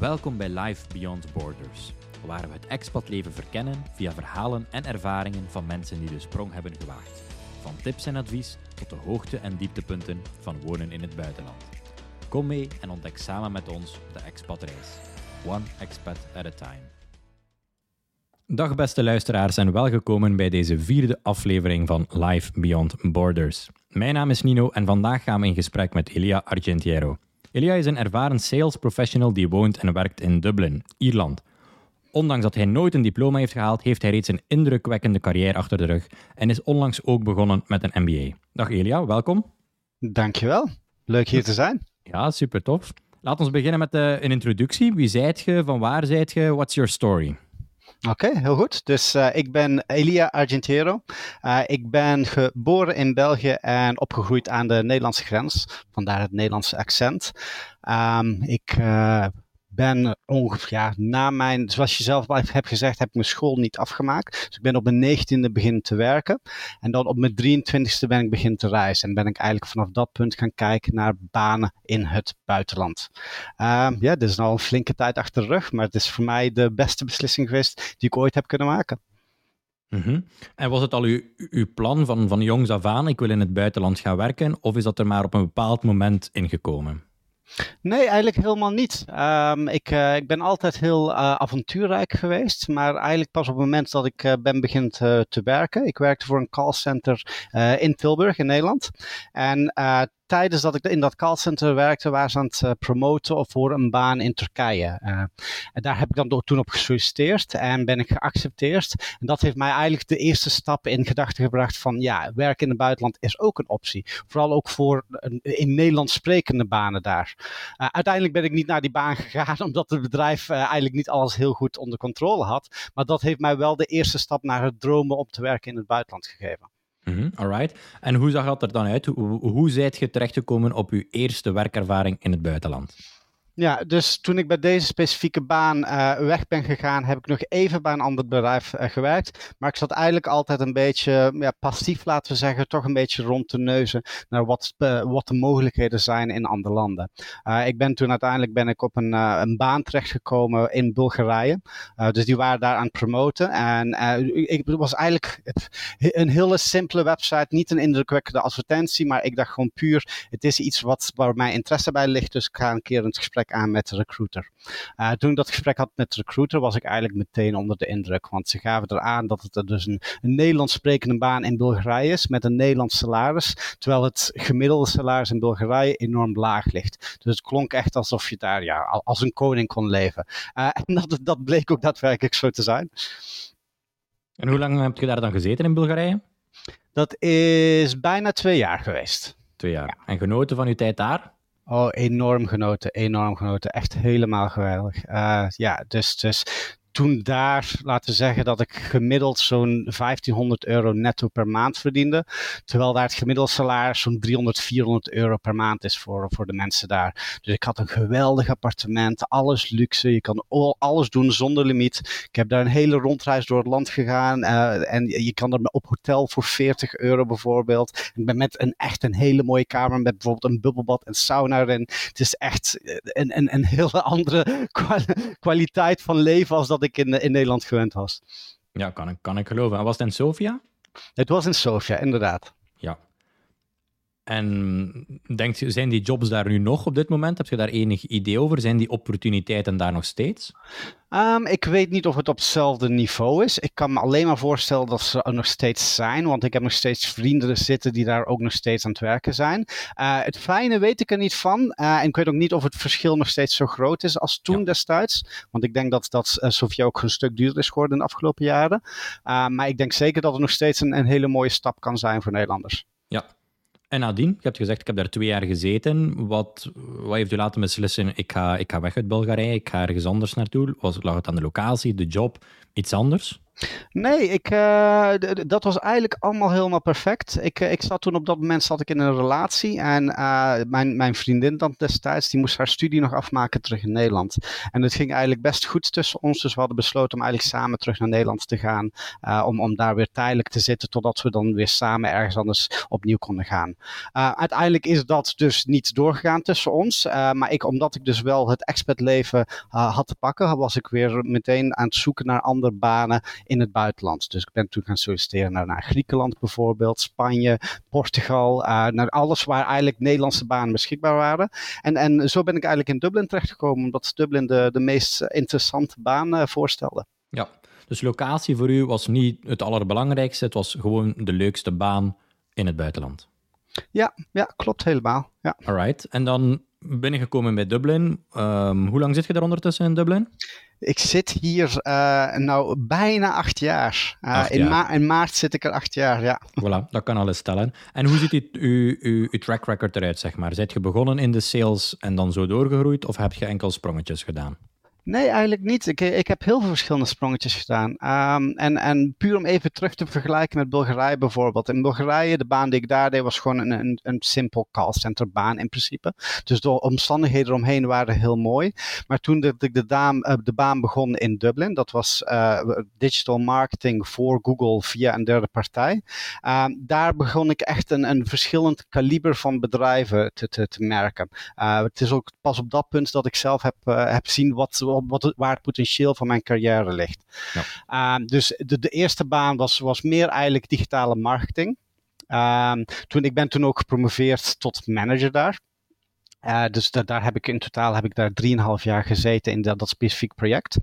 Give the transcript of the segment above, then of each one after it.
Welkom bij Life Beyond Borders, waar we het expatleven verkennen via verhalen en ervaringen van mensen die de sprong hebben gewaagd. Van tips en advies tot de hoogte- en dieptepunten van wonen in het buitenland. Kom mee en ontdek samen met ons de expatreis. One expat at a time. Dag beste luisteraars en welgekomen bij deze vierde aflevering van Life Beyond Borders. Mijn naam is Nino en vandaag gaan we in gesprek met Elia Argentiero. Elia is een ervaren sales professional die woont en werkt in Dublin, Ierland. Ondanks dat hij nooit een diploma heeft gehaald, heeft hij reeds een indrukwekkende carrière achter de rug en is onlangs ook begonnen met een MBA. Dag Elia, welkom. Dankjewel. Leuk hier te zijn. Ja, super tof. Laten we beginnen met uh, een introductie. Wie zijt je? Van waar zijt je? What's your story? Oké, heel goed. Dus uh, ik ben Elia Argentiero. Uh, ik ben geboren in België en opgegroeid aan de Nederlandse grens. Vandaar het Nederlandse accent. Um, ik uh, ben ongeveer, na mijn, zoals je zelf al hebt gezegd, heb ik mijn school niet afgemaakt. Dus ik ben op mijn negentiende beginnen te werken. En dan op mijn 23ste ben ik beginnen te reizen. En ben ik eigenlijk vanaf dat punt gaan kijken naar banen in het buitenland. Uh, ja, dit is al een flinke tijd achter de rug, maar het is voor mij de beste beslissing geweest die ik ooit heb kunnen maken. -hmm. En was het al uw, uw plan van, van jongs af aan, ik wil in het buitenland gaan werken, of is dat er maar op een bepaald moment ingekomen? Nee, eigenlijk helemaal niet. Um, ik, uh, ik ben altijd heel uh, avontuurrijk geweest, maar eigenlijk pas op het moment dat ik uh, ben beginnen te, te, werken. Ik werkte voor een callcenter in Tilburg in Nederland. En tijdens dat ik in dat callcenter werkte, waren ze aan het promoten voor een baan in Turkije. Uh, en daar heb ik dan toen op gesolliciteerd en ben ik geaccepteerd. En dat heeft mij eigenlijk de eerste stap in gedachten gebracht van ja, werken in het buitenland is ook een optie. Vooral ook voor in Nederlands sprekende banen daar. Uh, uiteindelijk ben ik niet naar die baan gegaan, omdat het bedrijf eigenlijk niet alles heel goed onder controle had. Maar dat heeft mij wel de eerste stap naar het dromen om te werken in het buitenland gegeven. Mm alright. En hoe zag dat er dan uit? Hoe, hoe zijt je terechtgekomen op uw eerste werkervaring in het buitenland? Ja, dus toen ik bij deze specifieke baan uh, weg ben gegaan, heb ik nog even bij een ander bedrijf uh, gewerkt. Maar ik zat eigenlijk altijd een beetje ja, passief, laten we zeggen, toch een beetje rond te neuzen naar wat, uh, wat de mogelijkheden zijn in andere landen. ik ben toen uiteindelijk ben ik op een, een baan terechtgekomen in Bulgarije. dus die waren daar aan het promoten. En ik was eigenlijk een hele simpele website, niet een indrukwekkende advertentie, maar ik dacht gewoon puur, het is iets wat, waar mijn interesse bij ligt, dus ik ga een keer in het gesprek aan met de recruiter. Uh, toen ik dat gesprek had met de recruiter, was ik eigenlijk meteen onder de indruk. Want ze gaven eraan dat het dus een, een Nederlands sprekende baan in Bulgarije is met een Nederlands salaris. Terwijl het gemiddelde salaris in Bulgarije enorm laag ligt. Dus het klonk echt alsof je daar ja, als een koning kon leven. Uh, en dat, dat bleek ook daadwerkelijk zo te zijn. En hoe lang heb je daar dan gezeten in Bulgarije? Dat is bijna twee jaar geweest. Twee jaar. Ja. En genoten van uw tijd daar? Oh, enorm genoten, enorm genoten. Echt helemaal geweldig. Uh, ja, dus, dus toen daar, laten zeggen dat ik gemiddeld zo'n 1500 euro netto per maand verdiende. Terwijl daar het gemiddelde salaris zo'n 300, 400 euro per maand is voor, voor de mensen daar. Dus ik had een geweldig appartement, alles luxe. Je kan alles doen zonder limiet. Ik heb daar een hele rondreis door het land gegaan. Uh, en je kan er op hotel voor 40 euro bijvoorbeeld. Ik ben met een echt een hele mooie kamer met bijvoorbeeld een bubbelbad en sauna erin. Het is echt een, een, een hele andere kwaliteit van leven als dat ik in, in Nederland gewend was. Ja, kan ik, kan ik geloven. En was het in Sofia? Het was in Sofia, inderdaad. En denkt je, zijn die jobs daar nu nog op dit moment? Heb je daar enig idee over? Zijn die opportuniteiten daar nog steeds? Um, ik weet niet of het op hetzelfde niveau is. Ik kan me alleen maar voorstellen dat ze er nog steeds zijn, want ik heb nog steeds vrienden zitten die daar ook nog steeds aan het werken zijn. Uh, het fijne weet ik er niet van. Uh, en ik weet ook niet of het verschil nog steeds zo groot is als toen ja. destijds. Want ik denk dat, dat uh, Sofia ook een stuk duurder is geworden in de afgelopen jaren. maar ik denk zeker dat het nog steeds een, een hele mooie stap kan zijn voor Nederlanders. Ja, en nadien, je hebt gezegd, ik heb daar twee jaar gezeten. Wat, wat heeft u laten beslissen, ik ga, ik ga weg uit Bulgarije, ik ga ergens anders naartoe? Was, lag het aan de locatie, de job, iets anders? Nee, ik, uh, dat was eigenlijk allemaal helemaal perfect. Ik, ik zat toen op dat moment zat ik in een relatie en uh, mijn, mijn vriendin dan destijds, die moest haar studie nog afmaken terug in Nederland. En het ging eigenlijk best goed tussen ons, dus we hadden besloten om eigenlijk samen terug naar Nederland te gaan, om, om daar weer tijdelijk te zitten totdat we dan weer samen ergens anders opnieuw konden gaan. uiteindelijk is dat dus niet doorgegaan tussen ons, maar ik, omdat ik dus wel het expertleven had te pakken, was ik weer meteen aan het zoeken naar andere banen in het buitenland. Dus ik ben toen gaan solliciteren naar, naar Griekenland bijvoorbeeld, Spanje, Portugal, uh, naar alles waar eigenlijk Nederlandse banen beschikbaar waren. En, en zo ben ik eigenlijk in Dublin terechtgekomen, omdat Dublin de, de meest interessante baan uh, voorstelde. Ja, dus locatie voor u was niet het allerbelangrijkste, het was gewoon de leukste baan in het buitenland. Ja, ja klopt helemaal. Ja. Alright, en dan binnengekomen bij Dublin. Um, hoe lang zit je daar ondertussen in Dublin? Ik zit hier uh, nou bijna acht jaar. Uh, acht in, ma in, maart zit ik er acht jaar, ja. Voilà, dat kan alles stellen. En hoe ziet uw, uw, uw track record eruit, zeg maar? Zijt je begonnen in de sales en dan zo doorgegroeid, of heb je enkel sprongetjes gedaan? Nee, eigenlijk niet. Ik, ik heb heel veel verschillende sprongetjes gedaan. Um, en, en puur om even terug te vergelijken met Bulgarije bijvoorbeeld. In Bulgarije, de baan die ik daar deed, was gewoon een, een, een simpel in principe. Dus de omstandigheden eromheen waren heel mooi. Maar toen ik de, de, de, de baan begon in Dublin, dat was uh, digital marketing voor Google via een derde partij. Um, daar begon ik echt een, een verschillend kaliber van bedrijven te, te, te merken. Uh, het is ook pas op dat punt dat ik zelf heb, heb zien wat wat, waar het potentieel van mijn carrière ligt. Ja. Uh, dus de, de eerste baan was, was meer eigenlijk digitale marketing. Uh, toen, ik ben toen ook gepromoveerd tot manager daar. Uh, dus da daar heb ik in totaal heb ik daar 3,5 jaar gezeten in dat, dat specifiek project.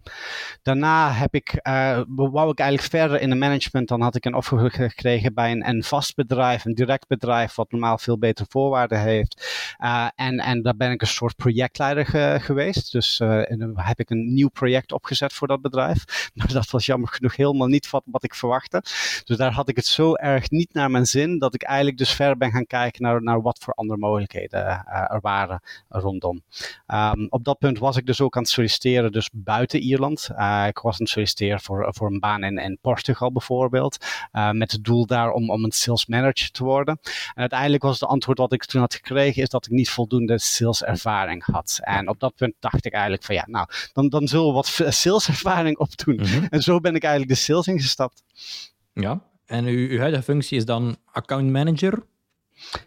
Daarna heb ik, uh, wou ik eigenlijk verder in de management. Dan had ik een offer gekregen bij een, een vast bedrijf, een direct bedrijf, wat normaal veel betere voorwaarden heeft. Uh, en, en daar ben ik een soort projectleider ge geweest. Dus dan heb ik een nieuw project opgezet voor dat bedrijf. Maar dat was jammer genoeg helemaal niet wat, wat ik verwachtte. Dus daar had ik het zo erg niet naar mijn zin, dat ik eigenlijk dus verder ben gaan kijken naar, naar wat voor andere mogelijkheden er waren rondom. Um, op dat punt was ik dus ook aan het solliciteren, dus buiten Ierland. Uh, ik was aan het solliciteren voor, voor een baan in, in Portugal bijvoorbeeld, uh, met het doel daar om, om een sales manager te worden. En uiteindelijk was het antwoord wat ik toen had gekregen, is dat ik niet voldoende saleservaring had. En op dat punt dacht ik eigenlijk van ja, nou, dan, dan zullen we wat saleservaring opdoen. Mm En zo ben ik eigenlijk de sales ingestapt. Ja, en uw, uw huidige functie is dan account manager?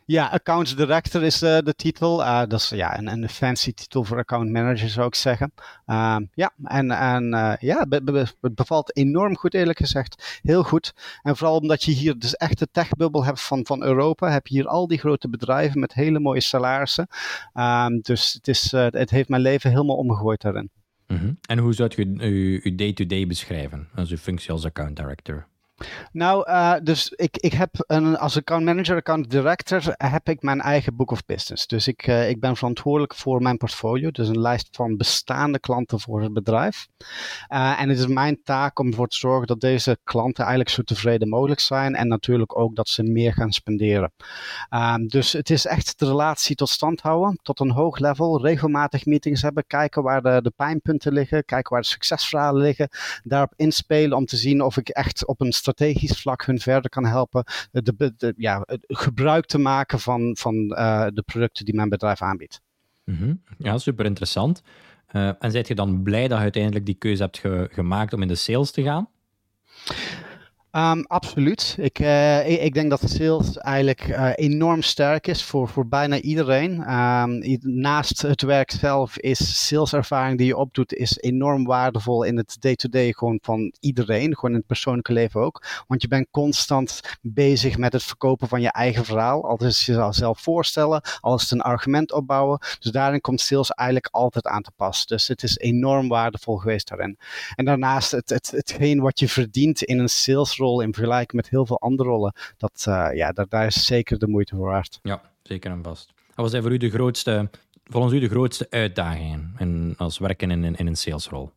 Ja, Accounts Director is uh, de titel. Uh, dat is ja, een, een fancy titel voor account manager zou ik zeggen. Uh, ja, en, en uh, ja, het bevalt enorm goed eerlijk gezegd. Heel goed. En vooral omdat je hier dus echt de techbubbel hebt van, van Europa. Heb je hier al die grote bedrijven met hele mooie salarissen. Ehm, dus het, is, het heeft mijn leven helemaal omgegooid daarin. -hmm. En hoe zou je uw day-to-day -day beschrijven als uw functie als account director? Nou, uh, dus ik, ik heb een, als account manager, account director, heb ik mijn eigen book of business. Dus ik, uh, ik ben verantwoordelijk voor mijn portfolio, dus een lijst van bestaande klanten voor het bedrijf. Uh, en het is mijn taak om ervoor te zorgen dat deze klanten eigenlijk zo tevreden mogelijk zijn en natuurlijk ook dat ze meer gaan spenderen. Dus het is echt de relatie tot stand houden, tot een hoog level, regelmatig meetings hebben, kijken waar de, de pijnpunten liggen, kijken waar de succesverhalen liggen, daarop inspelen om te zien of ik echt op een strategisch vlak hun verder kan helpen de, de, ja, gebruik te maken van, van uh, de producten die mijn bedrijf aanbiedt. -hmm. Ja, super interessant. Uh, en zijt je dan blij dat je uiteindelijk die keuze hebt ge gemaakt om in de sales te gaan? Um, absoluut. Ik, uh, ik, ik, denk dat sales eigenlijk uh, enorm sterk is voor, voor bijna iedereen. Um, naast het werk zelf is saleservaring die je opdoet is enorm waardevol in het day-to-day -day gewoon van iedereen. Gewoon in het persoonlijke leven ook. Want je bent constant bezig met het verkopen van je eigen verhaal. Altijd is je zelf voorstellen, alles is een argument opbouwen. Dus daarin komt sales eigenlijk altijd aan te pas. Dus het is enorm waardevol geweest daarin. En daarnaast het, het, hetgeen wat je verdient in een sales rol in vergelijking met heel veel andere rollen, dat, uh, ja, dat, daar is zeker de moeite voor waard. Ja, zeker en vast. Wat zijn voor u de grootste, volgens u de grootste uitdagingen in, als werken in, in een salesrol?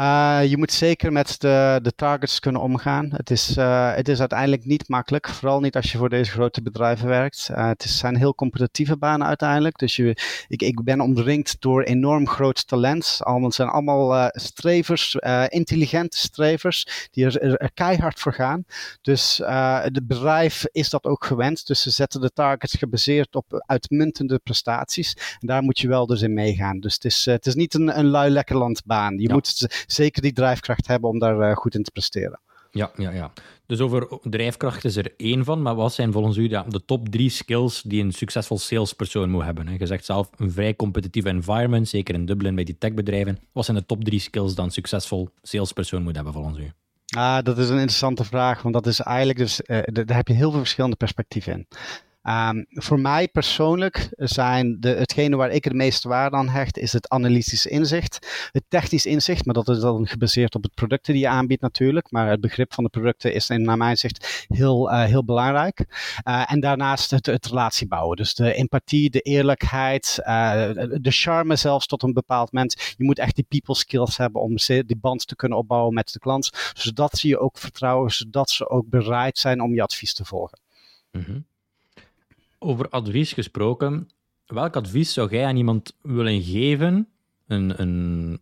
Uh, je moet zeker met de, de targets kunnen omgaan. Het is, uh, het is uiteindelijk niet makkelijk, vooral niet als je voor deze grote bedrijven werkt. Uh, het is, zijn heel competitieve banen uiteindelijk. Dus je, ik, ik ben omringd door enorm groot talent. Allemaal, het zijn allemaal strevers, intelligente strevers, die er, er, er, keihard voor gaan. Dus het bedrijf is dat ook gewend. Dus ze zetten de targets gebaseerd op uitmuntende prestaties. En daar moet je wel dus in meegaan. Dus het is, het is niet een, een lui lekker landbaan. Je ja. moet zeker die drijfkracht hebben om daar eh, goed in te presteren. Ja, ja, ja. Dus over drijfkracht is er één van, maar wat zijn volgens u ja, de top drie skills die een succesvol salespersoon moet hebben? Hè? Je zegt zelf een vrij competitieve environment, zeker in Dublin bij die techbedrijven. Wat zijn de top drie skills die een succesvol salespersoon moet hebben volgens u? Ah, dat is een interessante vraag, want dat is eigenlijk dus, uh, daar heb je heel veel verschillende perspectieven in. Um, voor mij persoonlijk zijn de, hetgene waar ik het meeste waarde aan hecht, is het analytisch inzicht. Het technisch inzicht, maar dat is dan gebaseerd op het producten die je aanbiedt natuurlijk. Maar het begrip van de producten is naar mijn zicht heel, uh, heel belangrijk. Uh, en daarnaast het, het relatie bouwen. Dus de empathie, de eerlijkheid, uh, de charme zelfs tot een bepaald moment. Je moet echt die people skills hebben om die band te kunnen opbouwen met de klant. Zodat ze je ook vertrouwen, zodat ze ook bereid zijn om je advies te volgen. Mm. Over advies gesproken, welk advies zou jij aan iemand willen geven? Een, een,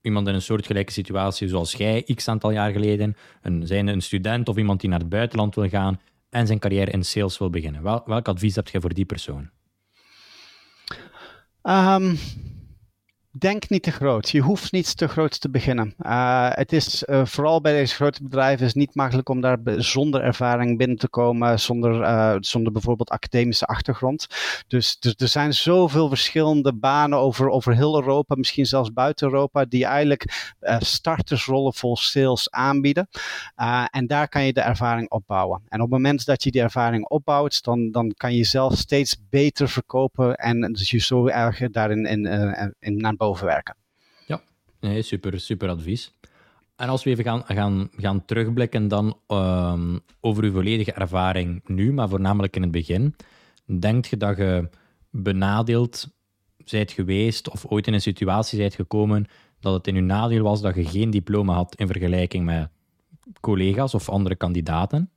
iemand in een soortgelijke situatie zoals jij, x aantal jaar geleden, een, zijn een student of iemand die naar het buitenland wil gaan en zijn carrière in sales wil beginnen. Wel, welk advies heb je voor die persoon? Um, denk niet te groot. Je hoeft niet te groot te beginnen. Uh, het is uh, vooral bij deze grote bedrijven is niet makkelijk om daar zonder ervaring binnen te komen, zonder, uh, zonder bijvoorbeeld academische achtergrond. Dus, dus er zijn zoveel verschillende banen over, over heel Europa, misschien zelfs buiten Europa, die eigenlijk startersrollen vol sales aanbieden. en daar kan je de ervaring opbouwen. En op het moment dat je die ervaring opbouwt, dan, dan kan je zelf steeds beter verkopen en dus je zo erg daarin in, in, boven Ja, nee, super, super advies. En als we even gaan, gaan, gaan terugblikken dan um, over uw volledige ervaring nu, maar voornamelijk in het begin. Denkt je dat je benadeeld zijt geweest of ooit in een situatie zijt gekomen dat het in uw nadeel was dat je geen diploma had in vergelijking met collega's of andere kandidaten?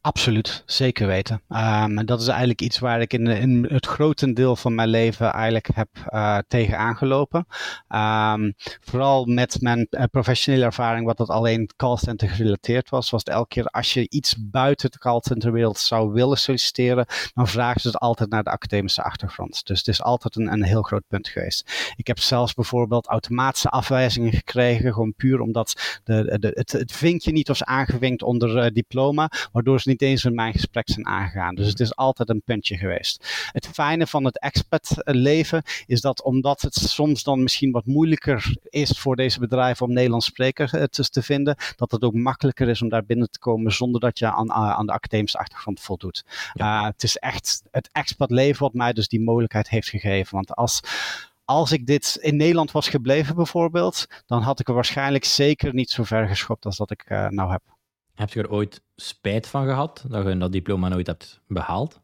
Absoluut, zeker weten. Um, en dat is eigenlijk iets waar ik in, in het grotendeel van mijn leven eigenlijk heb uh, tegen aangelopen. Um, vooral met mijn uh, professionele ervaring, wat dat alleen callcenter gerelateerd was, was het elke keer als je iets buiten de callcenterwereld zou willen solliciteren, dan vragen ze het altijd naar de academische achtergrond. Dus het is altijd een, een heel groot punt geweest. Ik heb zelfs bijvoorbeeld automatische afwijzingen gekregen, gewoon puur omdat de, de, het, vinkje niet was aangevinkt onder uh, diploma, waardoor ze niet eens met mijn gesprek zijn aangegaan. Dus het is altijd een puntje geweest. Het fijne van het expat leven is dat omdat het soms dan misschien wat moeilijker is voor deze bedrijven om Nederlands sprekers eh, te, te vinden, dat het ook makkelijker is om daar binnen te komen zonder dat je aan, aan de academische achtergrond voldoet. Ja. Uh, het is echt het expat leven wat mij dus die mogelijkheid heeft gegeven. Want als als ik dit in Nederland was gebleven bijvoorbeeld, dan had ik er waarschijnlijk zeker niet zo ver geschopt als dat ik uh, nou heb. Heb je er ooit spijt van gehad dat je dat diploma nooit hebt behaald?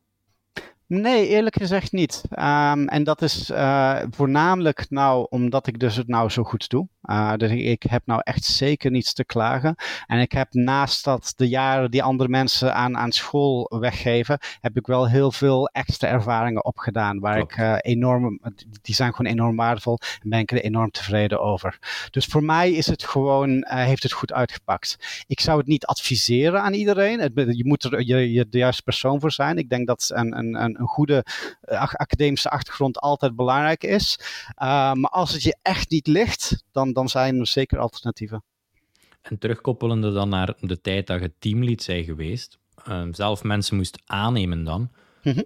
Nee, eerlijk gezegd niet. Um, en dat is uh, voornamelijk nou omdat ik dus het nou zo goed doe. Uh, dus ik, ik, heb nou echt zeker niets te klagen. En ik heb naast dat de jaren die andere mensen aan, aan school weggeven, heb ik wel heel veel extra ervaringen opgedaan. Waar Klopt. ik uh, enorm, die zijn gewoon enorm waardevol en ben ik er enorm tevreden over. Dus voor mij is het gewoon, heeft het goed uitgepakt. Ik zou het niet adviseren aan iedereen. Het, je moet er je, je de juiste persoon voor zijn. Ik denk dat een, een, een goede academische achtergrond altijd belangrijk is. Maar als het je echt niet ligt, dan, dan zijn er zeker alternatieven. En terugkoppelende dan naar de tijd dat je teamlead zij geweest, uh, zelf mensen moest aannemen dan. Mm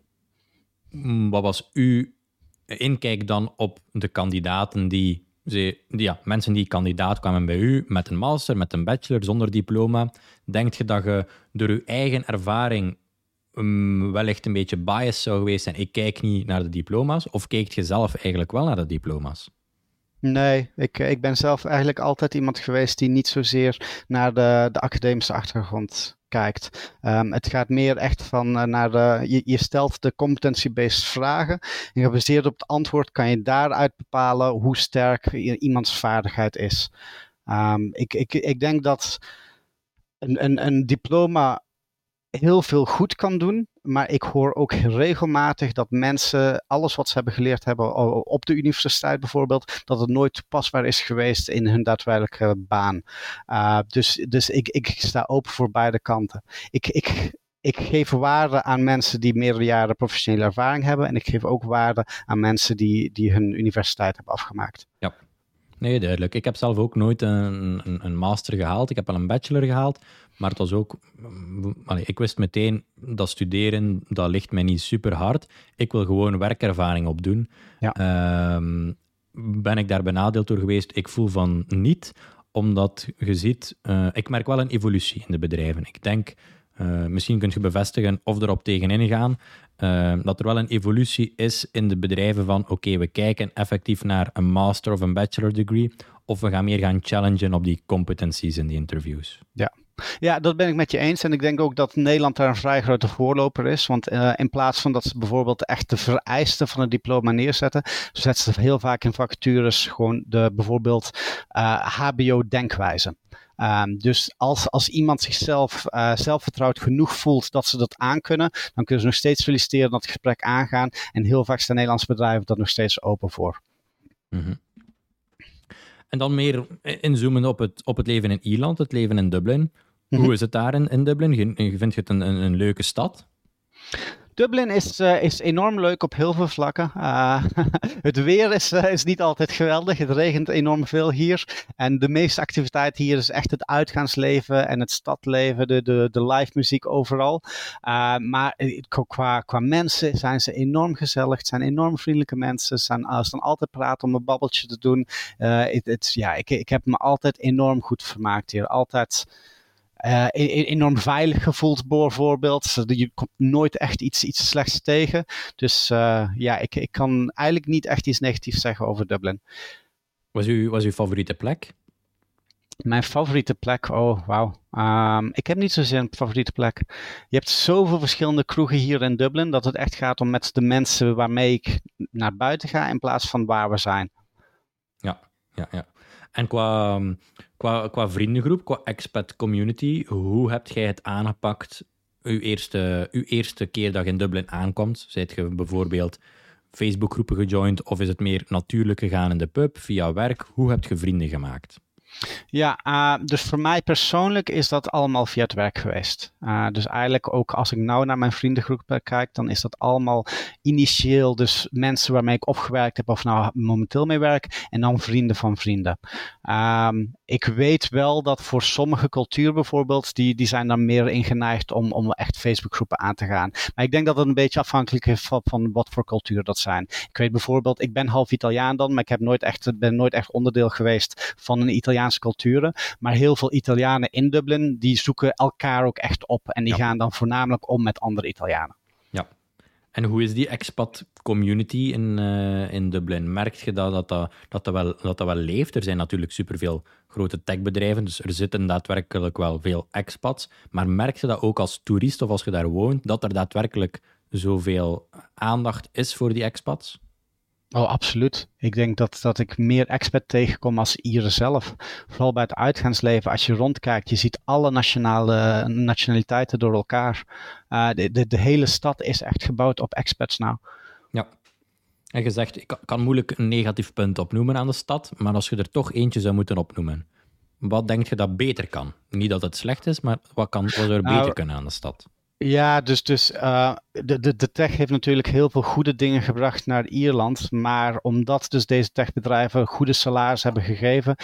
-hmm. Wat was uw inkijk dan op de kandidaten die, ze, ja, mensen die kandidaat kwamen bij u met een master, met een bachelor, zonder diploma? Denk je dat je door uw eigen ervaring um, wellicht een beetje biased zou geweest zijn. Ik kijk niet naar de diploma's. Of kijkt je zelf eigenlijk wel naar de diploma's? Nee, ik, ik ben zelf eigenlijk altijd iemand geweest die niet zozeer naar de, de academische achtergrond kijkt. Ehm, het gaat meer echt van uh, naar de, je, je, stelt de competency-based vragen. En gebaseerd op het antwoord kan je daaruit bepalen hoe sterk iemands vaardigheid is. Um, ik, ik, ik denk dat een, een, een diploma heel veel goed kan doen. Maar ik hoor ook regelmatig dat mensen alles wat ze hebben geleerd hebben op de universiteit bijvoorbeeld, dat het nooit toepasbaar is geweest in hun daadwerkelijke baan. Uh, dus dus ik, ik sta open voor beide kanten. Ik, ik, ik geef waarde aan mensen die meerdere jaren professionele ervaring hebben. En ik geef ook waarde aan mensen die, die hun universiteit hebben afgemaakt. Ja. Nee, duidelijk. Ik heb zelf ook nooit een, een, een master gehaald. Ik heb wel een bachelor gehaald. Maar het was ook, ik wist meteen dat studeren, dat ligt mij niet super hard. Ik wil gewoon werkervaring opdoen. Ja. Ehm, ben ik daar benadeeld door geweest? Ik voel van niet, omdat je ziet, uh, ik merk wel een evolutie in de bedrijven. Ik denk, uh, misschien kunt je bevestigen of erop tegenin gaan, uh, dat er wel een evolutie is in de bedrijven van oké, we kijken effectief naar een master of een bachelor degree, of we gaan meer gaan challengen op die competencies in die interviews. Ja, ja, dat ben ik met je eens. En ik denk ook dat Nederland daar een vrij grote voorloper is. Want uh, in plaats van dat ze bijvoorbeeld echt de vereisten van het diploma neerzetten, zetten ze heel vaak in vacatures gewoon de bijvoorbeeld eh, HBO-denkwijze. Um, dus als, als iemand zichzelf uh, zelfvertrouwd genoeg voelt dat ze dat aankunnen, dan kunnen ze nog steeds feliciteren dat het gesprek aangaan. En heel vaak staan Nederlandse bedrijven dat nog steeds open voor. -hmm. En dan meer inzoomen op het, op het leven in Ierland, het leven in Dublin. Hoe mhm. is het daar in, in Dublin? Vind je het een, een, een leuke stad? Dublin is, uh, is enorm leuk op heel veel vlakken. Uh, het weer is, uh, is niet altijd geweldig. Het regent enorm veel hier. En de meeste activiteit hier is echt het uitgaansleven en het stadleven, de, de, de live muziek overal. maar qua, qua mensen zijn ze enorm gezellig. Het zijn enorm vriendelijke mensen. Ze zijn, staan altijd praten om een babbeltje te doen. het, ja, ik, ik heb me altijd enorm goed vermaakt hier. Altijd uh, enorm veilig gevoeld bijvoorbeeld. Je komt nooit echt iets, iets slechts tegen. Dus uh, ja, ik, ik kan eigenlijk niet echt iets negatiefs zeggen over Dublin. Was, u, was uw favoriete plek? Mijn favoriete plek, oh wauw. Um, ik heb niet zozeer een favoriete plek. Je hebt zoveel verschillende kroegen hier in Dublin dat het echt gaat om met de mensen waarmee ik naar buiten ga in plaats van waar we zijn. Ja, ja, ja. En qua, qua, qua vriendengroep, qua expat community, hoe hebt jij het aangepakt uw eerste, uw eerste keer dat je in Dublin aankomt? Zijt je bijvoorbeeld Facebookgroepen gejoind of is het meer natuurlijk gegaan in de pub via werk? Hoe heb je vrienden gemaakt? Ja, uh, dus voor mij persoonlijk is dat allemaal via het werk geweest. Uh, dus eigenlijk ook als ik nou naar mijn vriendengroep kijk, dan is dat allemaal initieel dus mensen waarmee ik opgewerkt heb of nou momenteel mee werk en dan vrienden van vrienden. Um, ik weet wel dat voor sommige culturen bijvoorbeeld, die, die zijn dan meer ingeneigd om, om echt Facebookgroepen aan te gaan. Maar ik denk dat het een beetje afhankelijk is van, van wat voor cultuur dat zijn. Ik weet bijvoorbeeld, ik ben half Italiaan dan, maar ik heb nooit echt, ben nooit echt onderdeel geweest van een Italiaanse culturen. Maar heel veel Italianen in Dublin, die zoeken elkaar ook echt op. En die gaan dan voornamelijk om met andere Italianen. En hoe is die expat community in, uh, in Dublin? Merk je dat dat, dat, dat, dat, wel, dat dat wel leeft? Er zijn natuurlijk superveel grote techbedrijven, dus er zitten daadwerkelijk wel veel expats. Maar merk je dat ook als toerist of als je daar woont, dat er daadwerkelijk zoveel aandacht is voor die expats? Oh, absoluut. Ik denk dat, dat ik meer expert tegenkom als Ieren zelf. Vooral bij het uitgaansleven. Als je rondkijkt, je ziet alle nationale, nationaliteiten door elkaar. Uh, de, de, de, hele stad is echt gebouwd op experts nou. Ja. En gezegd, ik kan moeilijk een negatief punt opnoemen aan de stad, maar als je er toch eentje zou moeten opnoemen, wat denk je dat beter kan? Niet dat het slecht is, maar wat, kan, wat zou er nou, beter kunnen aan de stad? Ja, dus, dus uh, de, de, de tech heeft natuurlijk heel veel goede dingen gebracht naar Ierland. Maar omdat dus deze techbedrijven goede salaris hebben gegeven,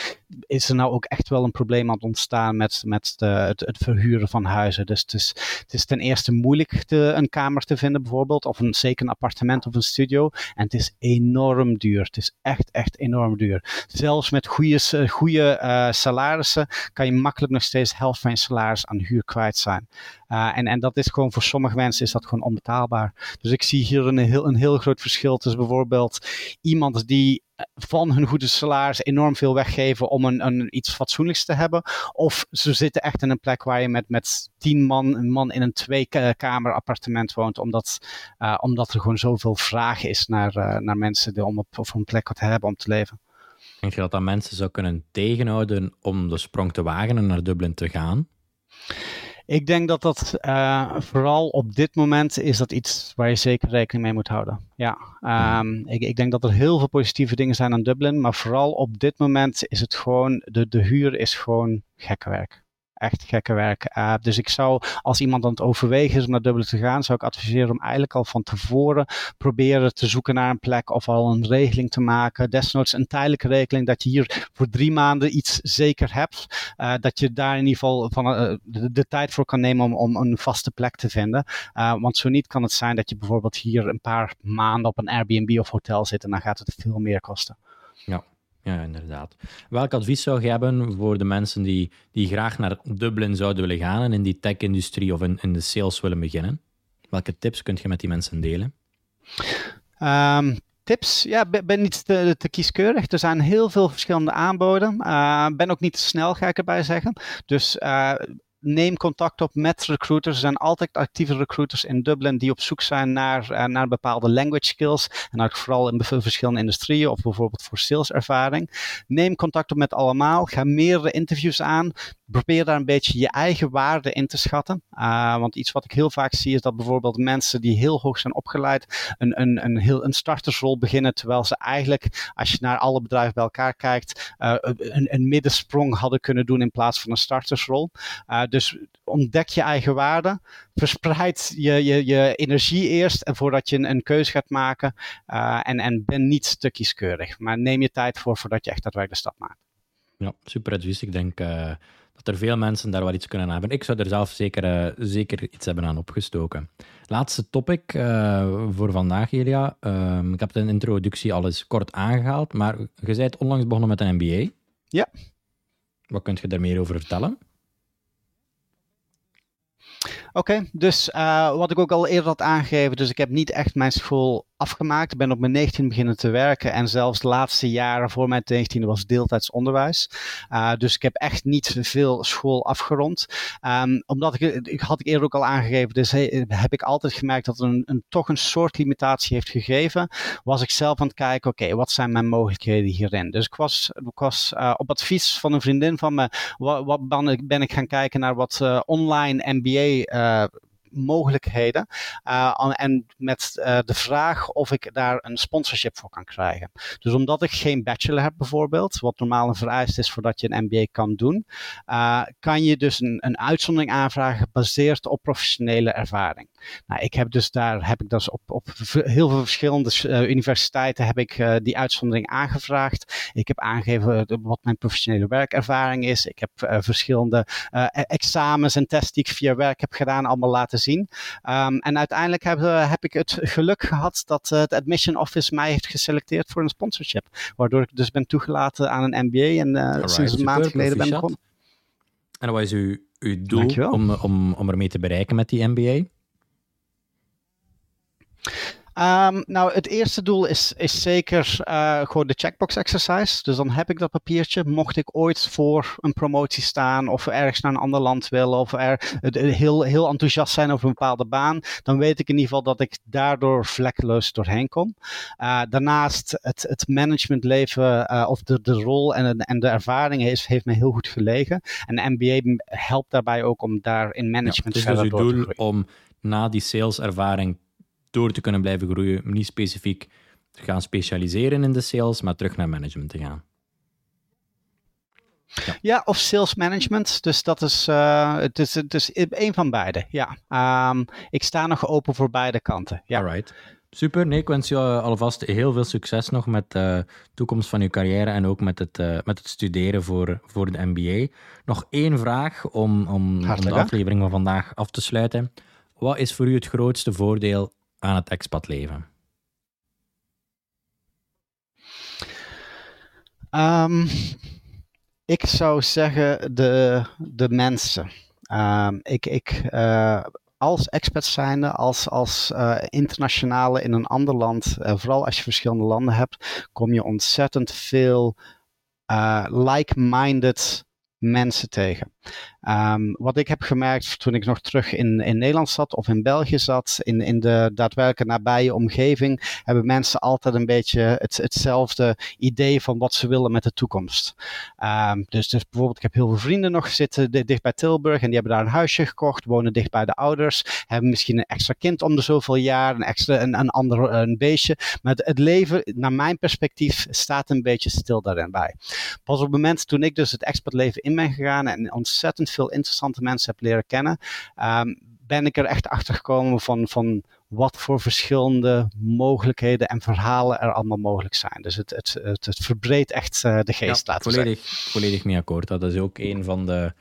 is er nou ook echt wel een probleem aan het ontstaan met, met de, het, het, verhuren van huizen. Dus het is, het is ten eerste moeilijk te, een kamer te vinden bijvoorbeeld, of een, zeker een appartement of een studio. En het is enorm duur. Het is echt, echt enorm duur. Zelfs met goede, goede uh, salarissen kan je makkelijk nog steeds helft van je salaris aan huur kwijt zijn. En, en dat is gewoon voor sommige mensen is dat gewoon onbetaalbaar. Dus ik zie hier een heel, een heel groot verschil tussen bijvoorbeeld iemand die van hun goede salaris enorm veel weggeven om een, een, iets fatsoenlijks te hebben. Of ze zitten echt in een plek waar je met, met tien man, een man in een twee-kamer appartement woont. Omdat, uh, omdat er gewoon zoveel vraag is naar, uh, naar mensen die, om op, op een plek te hebben om te leven. Denk je dat dat mensen zou kunnen tegenhouden om de sprong te wagen en naar Dublin te gaan? Ik denk dat dat uh, vooral op dit moment is dat iets waar je zeker rekening mee moet houden. Ja, um, ik, ik, denk dat er heel veel positieve dingen zijn aan Dublin, maar vooral op dit moment is het gewoon, de, de huur is gewoon gekke werk echt gekke werk. Uh, dus ik zou, als iemand aan het overwegen is om naar Dublin te gaan, zou ik adviseren om eigenlijk al van tevoren proberen te zoeken naar een plek of al een regeling te maken. Desnoods een tijdelijke regeling dat je hier voor drie maanden iets zeker hebt. Uh, dat je daar in ieder geval van, uh, de, tijd voor kan nemen om, om een vaste plek te vinden. want zo niet kan het zijn dat je bijvoorbeeld hier een paar maanden op een Airbnb of hotel zit en dan gaat het veel meer kosten. Ja. Ja, inderdaad. Welk advies zou je hebben voor de mensen die, die graag naar Dublin zouden willen gaan en in die tech-industrie of in, in de sales willen beginnen? Welke tips kun je met die mensen delen? Um, tips? Ja, ben, ben niet te, te, kieskeurig. Er zijn heel veel verschillende aanboden. Uh, ben ook niet te snel, ga ik erbij zeggen. Dus uh, neem contact op met recruiters. Er zijn altijd actieve recruiters in Dublin die op zoek zijn naar, uh, naar bepaalde language skills. En ook vooral in verschillende industrieën of bijvoorbeeld voor saleservaring. Neem contact op met allemaal. Ga meerdere interviews aan. Probeer daar een beetje je eigen waarde in te schatten. Uh, want iets wat ik heel vaak zie is dat bijvoorbeeld mensen die heel hoog zijn opgeleid een, een, een, heel, een startersrol beginnen. Terwijl ze eigenlijk, als je naar alle bedrijven bij elkaar kijkt, uh, een, een middensprong hadden kunnen doen in plaats van een startersrol. Uh, dus ontdek je eigen waarde. Verspreid je, je, je energie eerst en voordat je een, een keuze gaat maken. Uh, en, en ben niet te kieskeurig. Maar neem je tijd voor voordat je echt daadwerkelijk de stap maakt. Ja, super advies. Ik denk uh, dat er veel mensen daar wel iets kunnen aan hebben. Ik zou er zelf zeker, uh, zeker iets hebben aan opgestoken. Laatste topic voor vandaag, Elia. Ehm, ik heb de introductie al eens kort aangehaald, maar je bent onlangs begonnen met een MBA. Ja. Wat kunt je daar meer over vertellen? Oké, dus uh, wat ik ook al eerder had aangegeven, dus ik heb niet echt mijn school afgemaakt. Ik ben op mijn 19 beginnen te werken en zelfs de laatste jaren voor mijn 19 was deeltijds onderwijs. Uh, dus ik heb echt niet veel school afgerond. Um, omdat ik, ik had ik eerder ook al aangegeven, dus he, heb ik altijd gemerkt dat een, een, toch een soort limitatie heeft gegeven. Was ik zelf aan het kijken, oké, wat zijn mijn mogelijkheden hierin? Dus ik was, ik was uh, op advies van een vriendin van me, wat, wat ben, ik, ben ik gaan kijken naar wat uh, online MBA mogelijkheden. Uh, en met uh, de vraag of ik daar een sponsorship voor kan krijgen. Dus omdat ik geen bachelor heb bijvoorbeeld, wat normaal een vereist is voordat je een MBA kan doen, uh, kan je dus een, een uitzondering aanvragen gebaseerd op professionele ervaring. Nou, ik heb dus daar heb ik dus op, op heel veel verschillende universiteiten heb ik die uitzondering aangevraagd. Ik heb aangegeven wat mijn professionele werkervaring is. Ik heb verschillende examens en tests die ik via werk heb gedaan, allemaal laten zien. Um, en uiteindelijk heb, uh, heb, ik het geluk gehad dat uh, het Admission Office mij heeft geselecteerd voor een sponsorship. Waardoor ik dus ben toegelaten aan een MBA en Alright, sinds een maand geleden ben begonnen. En wat is uw, uw doel om, om, om ermee te bereiken met die MBA? Um, nou, het eerste doel is, is zeker uh, gewoon de checkbox exercise. Dus dan heb ik dat papiertje. Mocht ik ooit voor een promotie staan of ergens naar een ander land willen of er heel, heel enthousiast zijn over een bepaalde baan, dan weet ik in ieder geval dat ik daardoor vlekkeloos doorheen kom. Uh, daarnaast het, het managementleven of de, de rol en, en de ervaring heeft, heeft me heel goed gelegen. En de MBA helpt daarbij ook om daar in management ja, verder dus door te groeien. om na die saleservaring door te kunnen blijven groeien, niet specifiek te gaan specialiseren in de sales, maar terug naar management te gaan. Ja. ja, of sales management. Dus dat is, uh, het is, het is een van beide. Ja, um, ik sta nog open voor beide kanten. Ja. Alright. Super. Nee, ik wens je alvast heel veel succes nog met de toekomst van je carrière en ook met het, uh, met het studeren voor, voor de MBA. Nog één vraag om, om, om de aflevering van vandaag af te sluiten. Wat is voor u het grootste voordeel aan het expatleven? Um, ik zou zeggen de, de mensen. Um, ik, ik, uh, als expat zijnde, als, als uh, internationale in een ander land, uh, vooral als je verschillende landen hebt, kom je ontzettend veel like-minded mensen tegen. Um, wat ik heb gemerkt toen ik nog terug in, in Nederland zat of in België zat, in, in de daadwerkelijke nabije omgeving, hebben mensen altijd een beetje het, hetzelfde idee van wat ze willen met de toekomst. Um, dus, dus bijvoorbeeld, ik heb heel veel vrienden nog zitten dicht bij Tilburg en die hebben daar een huisje gekocht, wonen dicht bij de ouders, hebben misschien een extra kind om de zoveel jaar, een extra een, een ander een beestje. Maar het, het leven, naar mijn perspectief, staat een beetje stil daarin bij. Pas op het moment toen ik dus het expertleven in ben gegaan en ontzettend veel interessante mensen heb leren kennen, um, ben ik er echt achter gekomen van, van wat voor verschillende mogelijkheden en verhalen er allemaal mogelijk zijn. Dus het, het, het, het verbreedt echt uh, de geest, ja, laten volledig, Volledig mee akkoord. Dat is ook een van de,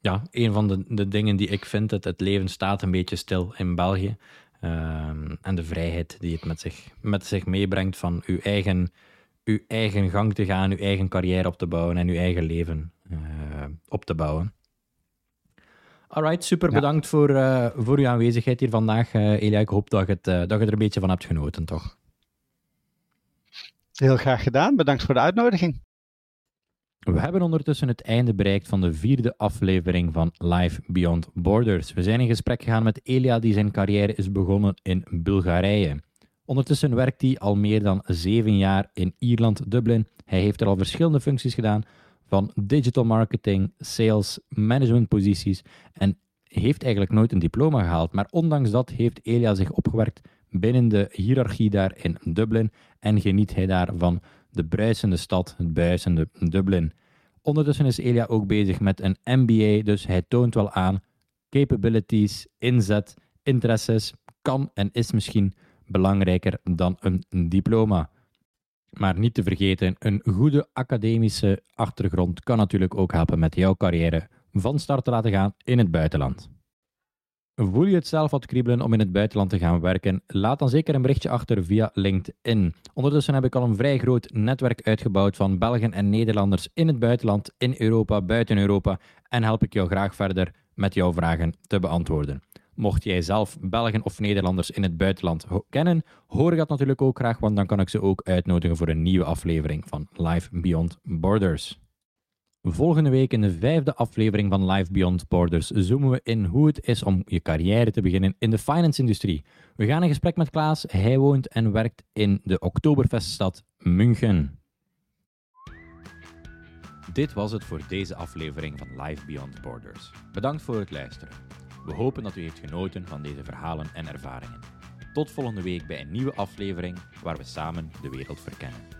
ja, een van de, de dingen die ik vind. Dat het leven staat een beetje stil in België. Um, en de vrijheid die het met zich, met zich meebrengt van uw eigen, uw eigen gang te gaan, uw eigen carrière op te bouwen en uw eigen leven uh, op te bouwen. Alright, super bedankt voor, uh, voor uw aanwezigheid hier vandaag, uh, Elia. Ik hoop dat je, het, uh, dat je er een beetje van hebt genoten, toch? Heel graag gedaan. Bedankt voor de uitnodiging. We hebben ondertussen het einde bereikt van de vierde aflevering van Life Beyond Borders. We zijn in gesprek gegaan met Elia, die zijn carrière is begonnen in Bulgarije. Ondertussen werkt hij al meer dan zeven jaar in Ierland, Dublin. Hij heeft er al verschillende functies gedaan, van digital marketing, sales, managementposities en heeft eigenlijk nooit een diploma gehaald. Maar ondanks dat heeft Elia zich opgewerkt binnen de hiërarchie daar in Dublin en geniet hij daar van de bruisende stad, het bruisende Dublin. Ondertussen is Elia ook bezig met een MBA, dus hij toont wel aan capabilities, inzet, interesses, kan en is misschien belangrijker dan een diploma. Maar niet te vergeten, een goede academische achtergrond kan natuurlijk ook helpen met jouw carrière van start te laten gaan in het buitenland. Voel je het zelf wat kriebelen om in het buitenland te gaan werken? Laat dan zeker een berichtje achter via LinkedIn. Ondertussen heb ik al een vrij groot netwerk uitgebouwd van Belgen en Nederlanders in het buitenland, in Europa, buiten Europa en help ik jou graag verder met jouw vragen te beantwoorden. Mocht jij zelf Belgen of Nederlanders in het buitenland kennen, hoor dat natuurlijk ook graag, want dan kan ik ze ook uitnodigen voor een nieuwe aflevering van Live Beyond Borders. Volgende week in de vijfde aflevering van Live Beyond Borders zoomen we in hoe het is om je carrière te beginnen in de finance-industrie. We gaan in gesprek met Klaas. Hij woont en werkt in de Oktoberfeststad München. Dit was het voor deze aflevering van Live Beyond Borders. Bedankt voor het luisteren. We hopen dat u heeft genoten van deze verhalen en ervaringen. Tot volgende week bij een nieuwe aflevering waar we samen de wereld verkennen.